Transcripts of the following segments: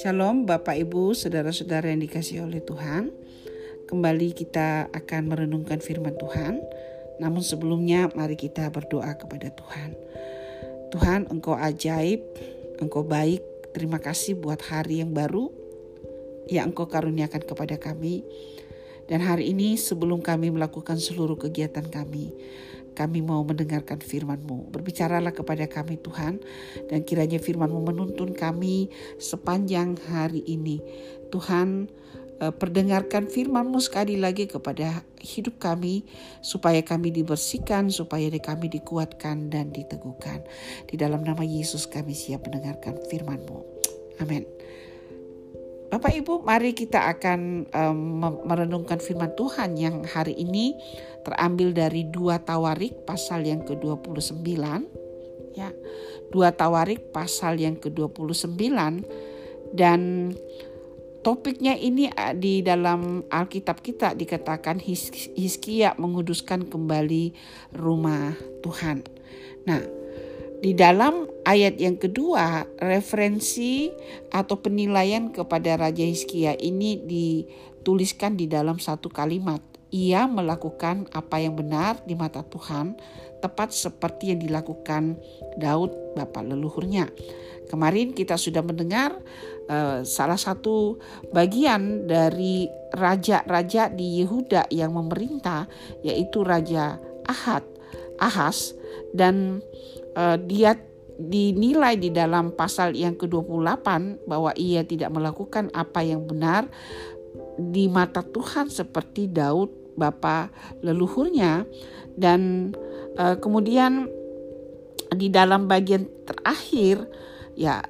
Shalom Bapak Ibu, saudara-saudara yang dikasih oleh Tuhan. Kembali kita akan merenungkan firman Tuhan. Namun sebelumnya mari kita berdoa kepada Tuhan. Tuhan, Engkau ajaib, Engkau baik. Terima kasih buat hari yang baru yang Engkau karuniakan kepada kami. Dan hari ini sebelum kami melakukan seluruh kegiatan kami, kami mau mendengarkan firman-Mu. Berbicaralah kepada kami Tuhan dan kiranya firman-Mu menuntun kami sepanjang hari ini. Tuhan eh, perdengarkan firman-Mu sekali lagi kepada hidup kami supaya kami dibersihkan, supaya kami dikuatkan dan diteguhkan. Di dalam nama Yesus kami siap mendengarkan firman-Mu. Amin. Bapak Ibu, mari kita akan um, merenungkan firman Tuhan yang hari ini terambil dari dua Tawarik pasal yang ke-29 ya. Dua Tawarik pasal yang ke-29 dan topiknya ini di dalam Alkitab kita dikatakan Hizkia menguduskan kembali rumah Tuhan. Nah, di dalam ayat yang kedua, referensi atau penilaian kepada Raja Hizkia ini dituliskan di dalam satu kalimat. Ia melakukan apa yang benar di mata Tuhan, tepat seperti yang dilakukan Daud, bapak leluhurnya. Kemarin kita sudah mendengar uh, salah satu bagian dari raja-raja di Yehuda yang memerintah, yaitu Raja Ahad, Ahas, dan uh, dia dinilai di dalam pasal yang ke-28 bahwa ia tidak melakukan apa yang benar di mata Tuhan seperti Daud bapa leluhurnya dan uh, kemudian di dalam bagian terakhir ya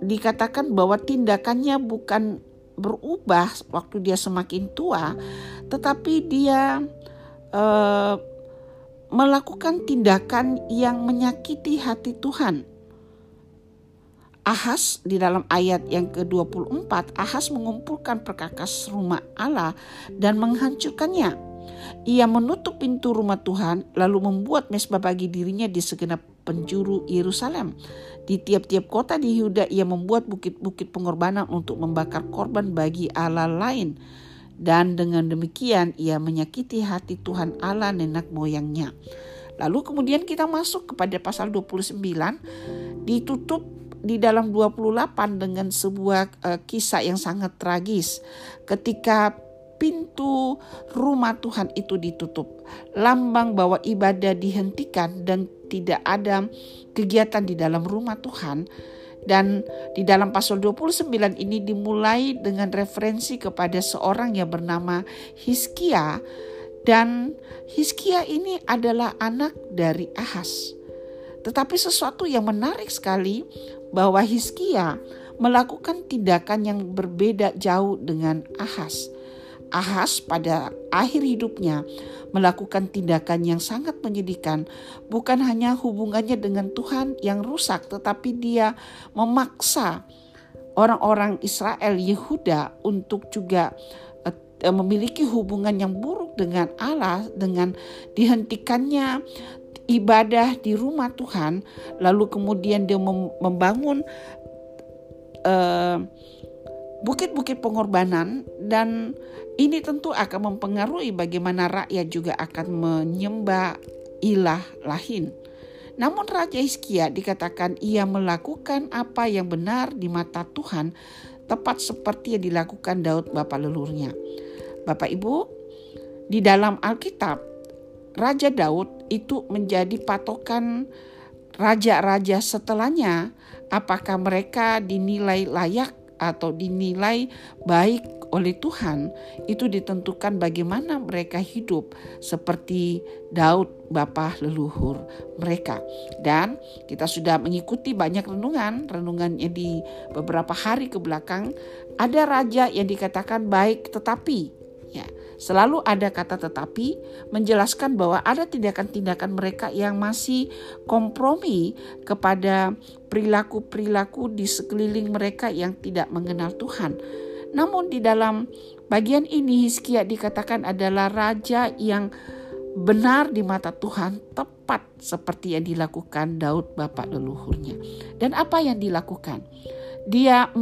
dikatakan bahwa tindakannya bukan berubah waktu dia semakin tua tetapi dia uh, melakukan tindakan yang menyakiti hati Tuhan. Ahas di dalam ayat yang ke-24, Ahas mengumpulkan perkakas rumah Allah dan menghancurkannya. Ia menutup pintu rumah Tuhan lalu membuat mesbah bagi dirinya di segenap penjuru Yerusalem. Di tiap-tiap kota di Yehuda ia membuat bukit-bukit pengorbanan untuk membakar korban bagi Allah lain dan dengan demikian ia menyakiti hati Tuhan Allah nenek moyangnya. Lalu kemudian kita masuk kepada pasal 29 ditutup di dalam 28 dengan sebuah uh, kisah yang sangat tragis ketika pintu rumah Tuhan itu ditutup. Lambang bahwa ibadah dihentikan dan tidak ada kegiatan di dalam rumah Tuhan dan di dalam pasal 29 ini dimulai dengan referensi kepada seorang yang bernama Hiskia dan Hiskia ini adalah anak dari Ahas. Tetapi sesuatu yang menarik sekali bahwa Hiskia melakukan tindakan yang berbeda jauh dengan Ahas. Ahas pada akhir hidupnya melakukan tindakan yang sangat menyedihkan, bukan hanya hubungannya dengan Tuhan yang rusak, tetapi dia memaksa orang-orang Israel Yehuda untuk juga uh, memiliki hubungan yang buruk dengan Allah dengan dihentikannya ibadah di rumah Tuhan, lalu kemudian dia membangun uh, bukit-bukit pengorbanan dan ini tentu akan mempengaruhi bagaimana rakyat juga akan menyembah ilah lain. Namun Raja Hizkia dikatakan ia melakukan apa yang benar di mata Tuhan tepat seperti yang dilakukan Daud bapak leluhurnya. Bapak Ibu, di dalam Alkitab Raja Daud itu menjadi patokan raja-raja setelahnya. Apakah mereka dinilai layak atau dinilai baik oleh Tuhan? Itu ditentukan bagaimana mereka hidup seperti Daud bapa leluhur mereka. Dan kita sudah mengikuti banyak renungan renungannya di beberapa hari ke belakang. Ada raja yang dikatakan baik tetapi ya selalu ada kata tetapi menjelaskan bahwa ada tindakan-tindakan mereka yang masih kompromi kepada perilaku-perilaku di sekeliling mereka yang tidak mengenal Tuhan. Namun di dalam bagian ini Hizkia dikatakan adalah raja yang benar di mata Tuhan tepat seperti yang dilakukan Daud bapak leluhurnya. Dan apa yang dilakukan? Dia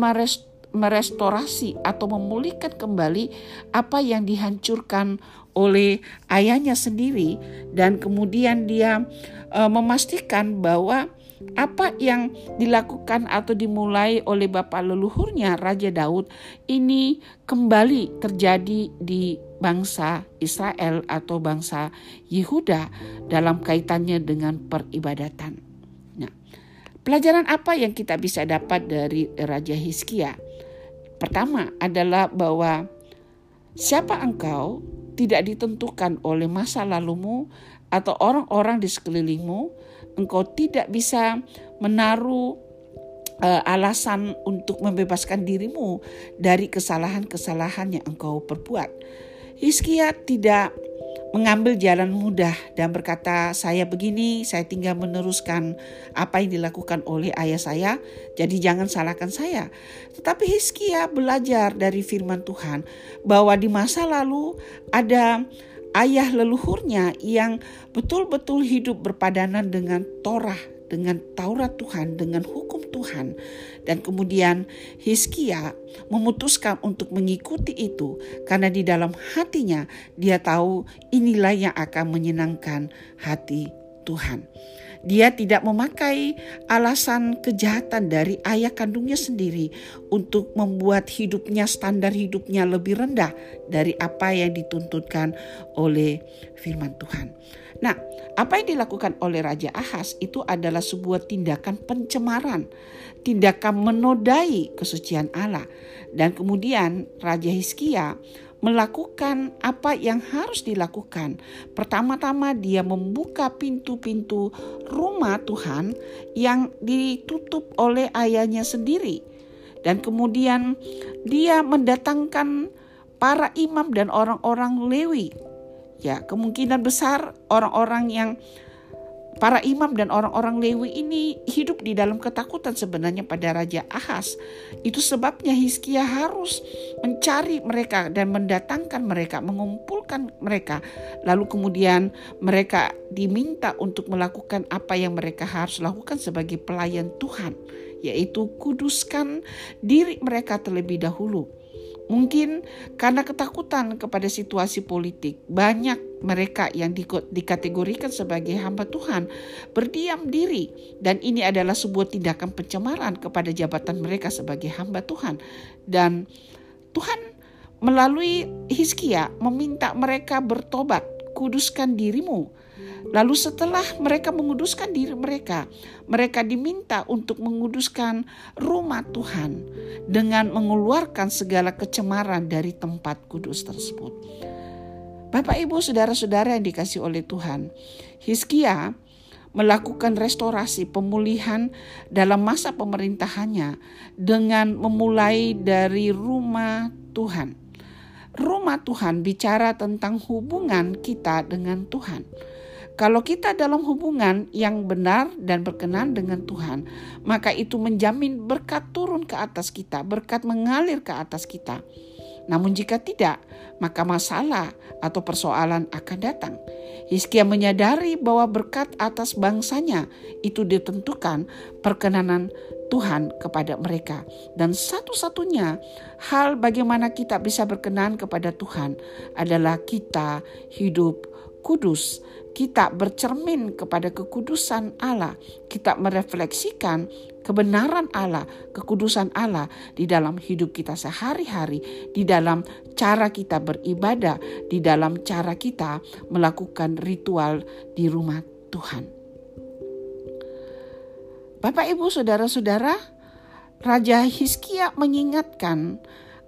merestorasi atau memulihkan kembali apa yang dihancurkan oleh ayahnya sendiri dan kemudian dia e, memastikan bahwa apa yang dilakukan atau dimulai oleh bapak leluhurnya Raja Daud ini kembali terjadi di bangsa Israel atau bangsa Yehuda dalam kaitannya dengan peribadatan. Pelajaran apa yang kita bisa dapat dari Raja Hizkia? Pertama adalah bahwa siapa engkau tidak ditentukan oleh masa lalumu atau orang-orang di sekelilingmu, engkau tidak bisa menaruh uh, alasan untuk membebaskan dirimu dari kesalahan-kesalahan yang engkau perbuat. Hizkia tidak mengambil jalan mudah dan berkata, "Saya begini, saya tinggal meneruskan apa yang dilakukan oleh ayah saya, jadi jangan salahkan saya." Tetapi Hizkia belajar dari firman Tuhan bahwa di masa lalu ada ayah leluhurnya yang betul-betul hidup berpadanan dengan Torah, dengan Taurat Tuhan, dengan hukum Tuhan. Dan kemudian Hizkia memutuskan untuk mengikuti itu karena di dalam hatinya dia tahu inilah yang akan menyenangkan hati Tuhan. Dia tidak memakai alasan kejahatan dari ayah kandungnya sendiri untuk membuat hidupnya, standar hidupnya lebih rendah dari apa yang dituntutkan oleh firman Tuhan. Nah, apa yang dilakukan oleh Raja Ahas itu adalah sebuah tindakan pencemaran, tindakan menodai kesucian Allah. Dan kemudian Raja Hizkia melakukan apa yang harus dilakukan. Pertama-tama dia membuka pintu-pintu rumah Tuhan yang ditutup oleh ayahnya sendiri. Dan kemudian dia mendatangkan para imam dan orang-orang Lewi. Ya, kemungkinan besar orang-orang yang Para imam dan orang-orang Lewi ini hidup di dalam ketakutan sebenarnya pada Raja Ahas. Itu sebabnya Hizkia harus mencari mereka dan mendatangkan mereka, mengumpulkan mereka. Lalu kemudian mereka diminta untuk melakukan apa yang mereka harus lakukan sebagai pelayan Tuhan, yaitu kuduskan diri mereka terlebih dahulu Mungkin karena ketakutan kepada situasi politik, banyak mereka yang di, dikategorikan sebagai hamba Tuhan berdiam diri dan ini adalah sebuah tindakan pencemaran kepada jabatan mereka sebagai hamba Tuhan. Dan Tuhan melalui Hizkia meminta mereka bertobat, kuduskan dirimu Lalu setelah mereka menguduskan diri mereka, mereka diminta untuk menguduskan rumah Tuhan dengan mengeluarkan segala kecemaran dari tempat kudus tersebut. Bapak Ibu saudara-saudara yang dikasih oleh Tuhan, Hizkia melakukan restorasi pemulihan dalam masa pemerintahannya dengan memulai dari rumah Tuhan. Rumah Tuhan bicara tentang hubungan kita dengan Tuhan kalau kita dalam hubungan yang benar dan berkenan dengan Tuhan, maka itu menjamin berkat turun ke atas kita, berkat mengalir ke atas kita. Namun jika tidak, maka masalah atau persoalan akan datang. Hizkia menyadari bahwa berkat atas bangsanya itu ditentukan perkenanan Tuhan kepada mereka. Dan satu-satunya hal bagaimana kita bisa berkenan kepada Tuhan adalah kita hidup kudus kita bercermin kepada kekudusan Allah, kita merefleksikan kebenaran Allah, kekudusan Allah di dalam hidup kita sehari-hari, di dalam cara kita beribadah, di dalam cara kita melakukan ritual di rumah Tuhan. Bapak, ibu, saudara-saudara, Raja Hizkia mengingatkan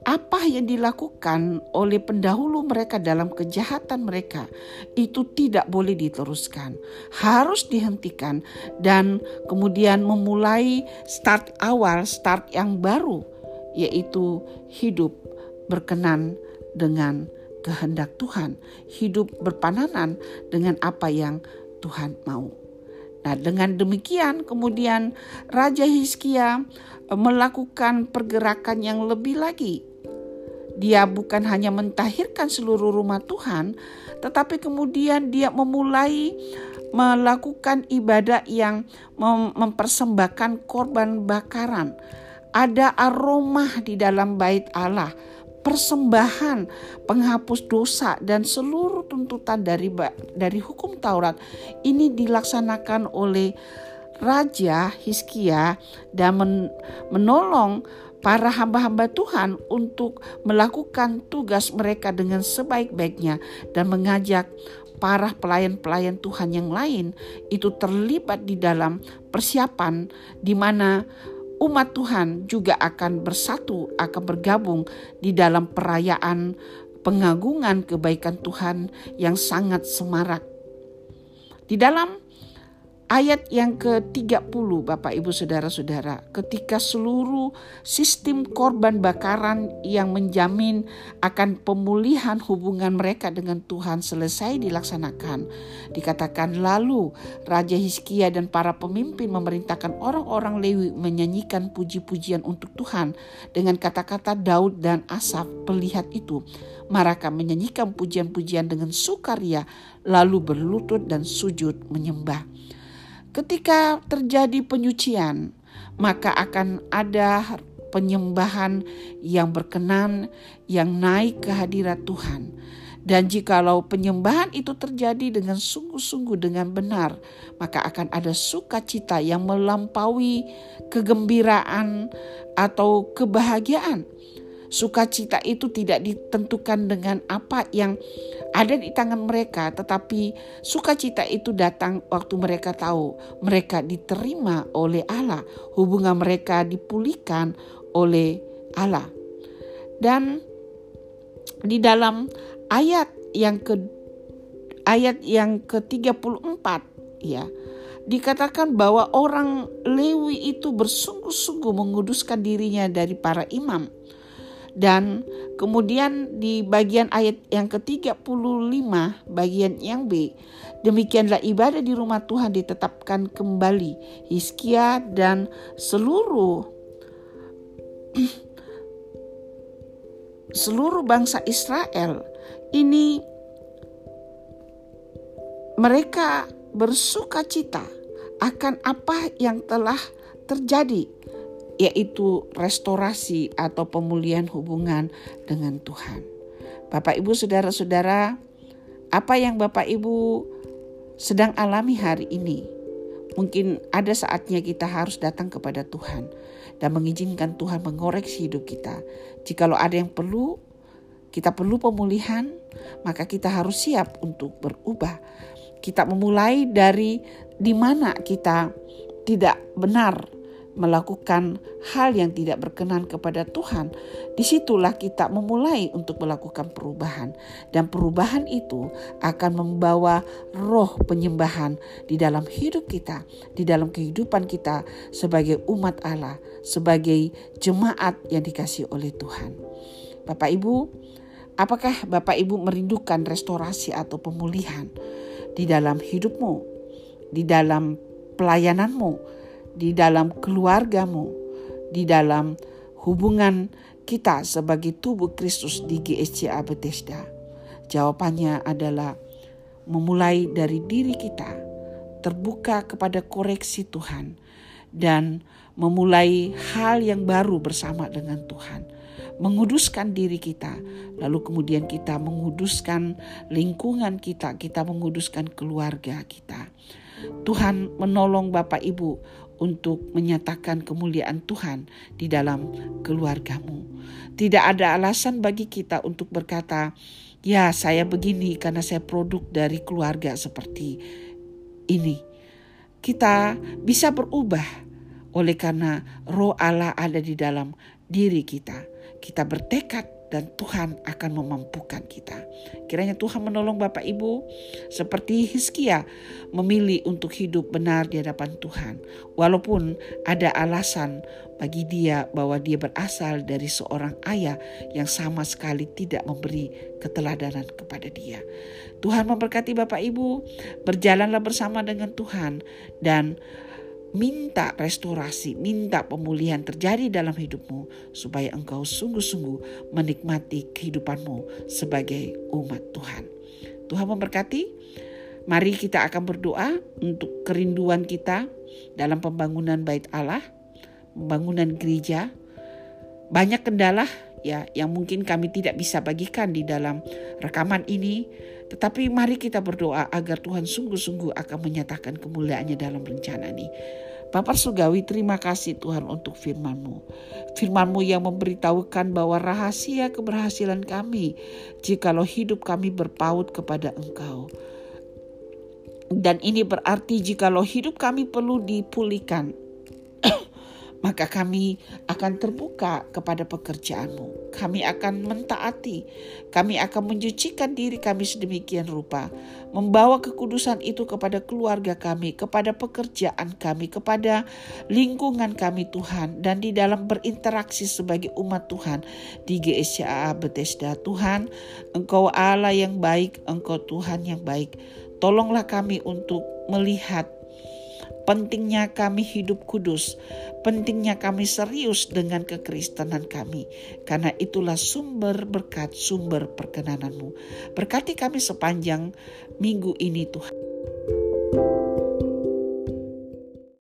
apa yang dilakukan oleh pendahulu mereka dalam kejahatan mereka itu tidak boleh diteruskan, harus dihentikan, dan kemudian memulai start awal, start yang baru, yaitu hidup berkenan dengan kehendak Tuhan, hidup berpananan dengan apa yang Tuhan mau. Nah, dengan demikian, kemudian Raja Hizkia melakukan pergerakan yang lebih lagi Dia bukan hanya mentahirkan seluruh rumah Tuhan, tetapi kemudian dia memulai melakukan ibadah yang mem mempersembahkan korban bakaran. Ada aroma di dalam bait Allah, persembahan penghapus dosa dan seluruh tuntutan dari dari hukum Taurat ini dilaksanakan oleh Raja Hizkia dan men, menolong para hamba-hamba Tuhan untuk melakukan tugas mereka dengan sebaik-baiknya dan mengajak para pelayan-pelayan Tuhan yang lain itu terlibat di dalam persiapan di mana umat Tuhan juga akan bersatu, akan bergabung di dalam perayaan pengagungan kebaikan Tuhan yang sangat semarak. Di dalam ayat yang ke-30 Bapak Ibu Saudara-saudara. Ketika seluruh sistem korban bakaran yang menjamin akan pemulihan hubungan mereka dengan Tuhan selesai dilaksanakan dikatakan lalu Raja Hizkia dan para pemimpin memerintahkan orang-orang Lewi menyanyikan puji-pujian untuk Tuhan dengan kata-kata Daud dan Asaf pelihat itu mereka menyanyikan pujian-pujian dengan sukaria lalu berlutut dan sujud menyembah Ketika terjadi penyucian, maka akan ada penyembahan yang berkenan yang naik ke hadirat Tuhan. Dan jikalau penyembahan itu terjadi dengan sungguh-sungguh dengan benar, maka akan ada sukacita yang melampaui kegembiraan atau kebahagiaan Sukacita itu tidak ditentukan dengan apa yang ada di tangan mereka, tetapi sukacita itu datang waktu mereka tahu mereka diterima oleh Allah, hubungan mereka dipulihkan oleh Allah. Dan di dalam ayat yang ke ayat yang ke-34 ya dikatakan bahwa orang Lewi itu bersungguh-sungguh menguduskan dirinya dari para imam dan kemudian di bagian ayat yang ke-35 bagian yang B demikianlah ibadah di rumah Tuhan ditetapkan kembali. Hizkia dan seluruh seluruh bangsa Israel ini mereka bersuka cita akan apa yang telah terjadi yaitu restorasi atau pemulihan hubungan dengan Tuhan. Bapak Ibu saudara-saudara, apa yang Bapak Ibu sedang alami hari ini? Mungkin ada saatnya kita harus datang kepada Tuhan dan mengizinkan Tuhan mengoreksi hidup kita. Jikalau ada yang perlu kita perlu pemulihan, maka kita harus siap untuk berubah. Kita memulai dari di mana kita tidak benar melakukan hal yang tidak berkenan kepada Tuhan, di situlah kita memulai untuk melakukan perubahan, dan perubahan itu akan membawa roh penyembahan di dalam hidup kita, di dalam kehidupan kita sebagai umat Allah, sebagai jemaat yang dikasih oleh Tuhan. Bapak Ibu, apakah Bapak Ibu merindukan restorasi atau pemulihan di dalam hidupmu, di dalam pelayananmu? Di dalam keluargamu, di dalam hubungan kita sebagai tubuh Kristus di GSCA Bethesda? Jawabannya adalah memulai dari diri kita, terbuka kepada koreksi Tuhan, dan memulai hal yang baru bersama dengan Tuhan. Menguduskan diri kita, lalu kemudian kita menguduskan lingkungan kita, kita menguduskan keluarga kita. Tuhan menolong Bapak Ibu untuk menyatakan kemuliaan Tuhan di dalam keluargamu. Tidak ada alasan bagi kita untuk berkata, "Ya, saya begini karena saya produk dari keluarga seperti ini." Kita bisa berubah oleh karena Roh Allah ada di dalam diri kita. Kita bertekad dan Tuhan akan memampukan kita. Kiranya Tuhan menolong Bapak Ibu seperti Hizkia memilih untuk hidup benar di hadapan Tuhan. Walaupun ada alasan bagi dia bahwa dia berasal dari seorang ayah yang sama sekali tidak memberi keteladanan kepada dia. Tuhan memberkati Bapak Ibu, berjalanlah bersama dengan Tuhan dan minta restorasi, minta pemulihan terjadi dalam hidupmu supaya engkau sungguh-sungguh menikmati kehidupanmu sebagai umat Tuhan. Tuhan memberkati. Mari kita akan berdoa untuk kerinduan kita dalam pembangunan bait Allah, pembangunan gereja. Banyak kendala ya yang mungkin kami tidak bisa bagikan di dalam rekaman ini, tetapi mari kita berdoa agar Tuhan sungguh-sungguh akan menyatakan kemuliaannya dalam rencana ini. Bapak Sugawi terima kasih Tuhan untuk firman-Mu. Firman-Mu yang memberitahukan bahwa rahasia keberhasilan kami jikalau hidup kami berpaut kepada Engkau. Dan ini berarti jikalau hidup kami perlu dipulihkan, maka kami akan terbuka kepada pekerjaanmu. Kami akan mentaati, kami akan mencucikan diri kami sedemikian rupa, membawa kekudusan itu kepada keluarga kami, kepada pekerjaan kami, kepada lingkungan kami Tuhan, dan di dalam berinteraksi sebagai umat Tuhan di GSCA Bethesda. Tuhan, Engkau Allah yang baik, Engkau Tuhan yang baik. Tolonglah kami untuk melihat pentingnya kami hidup kudus, pentingnya kami serius dengan kekristenan kami, karena itulah sumber berkat, sumber perkenananmu. Berkati kami sepanjang minggu ini Tuhan.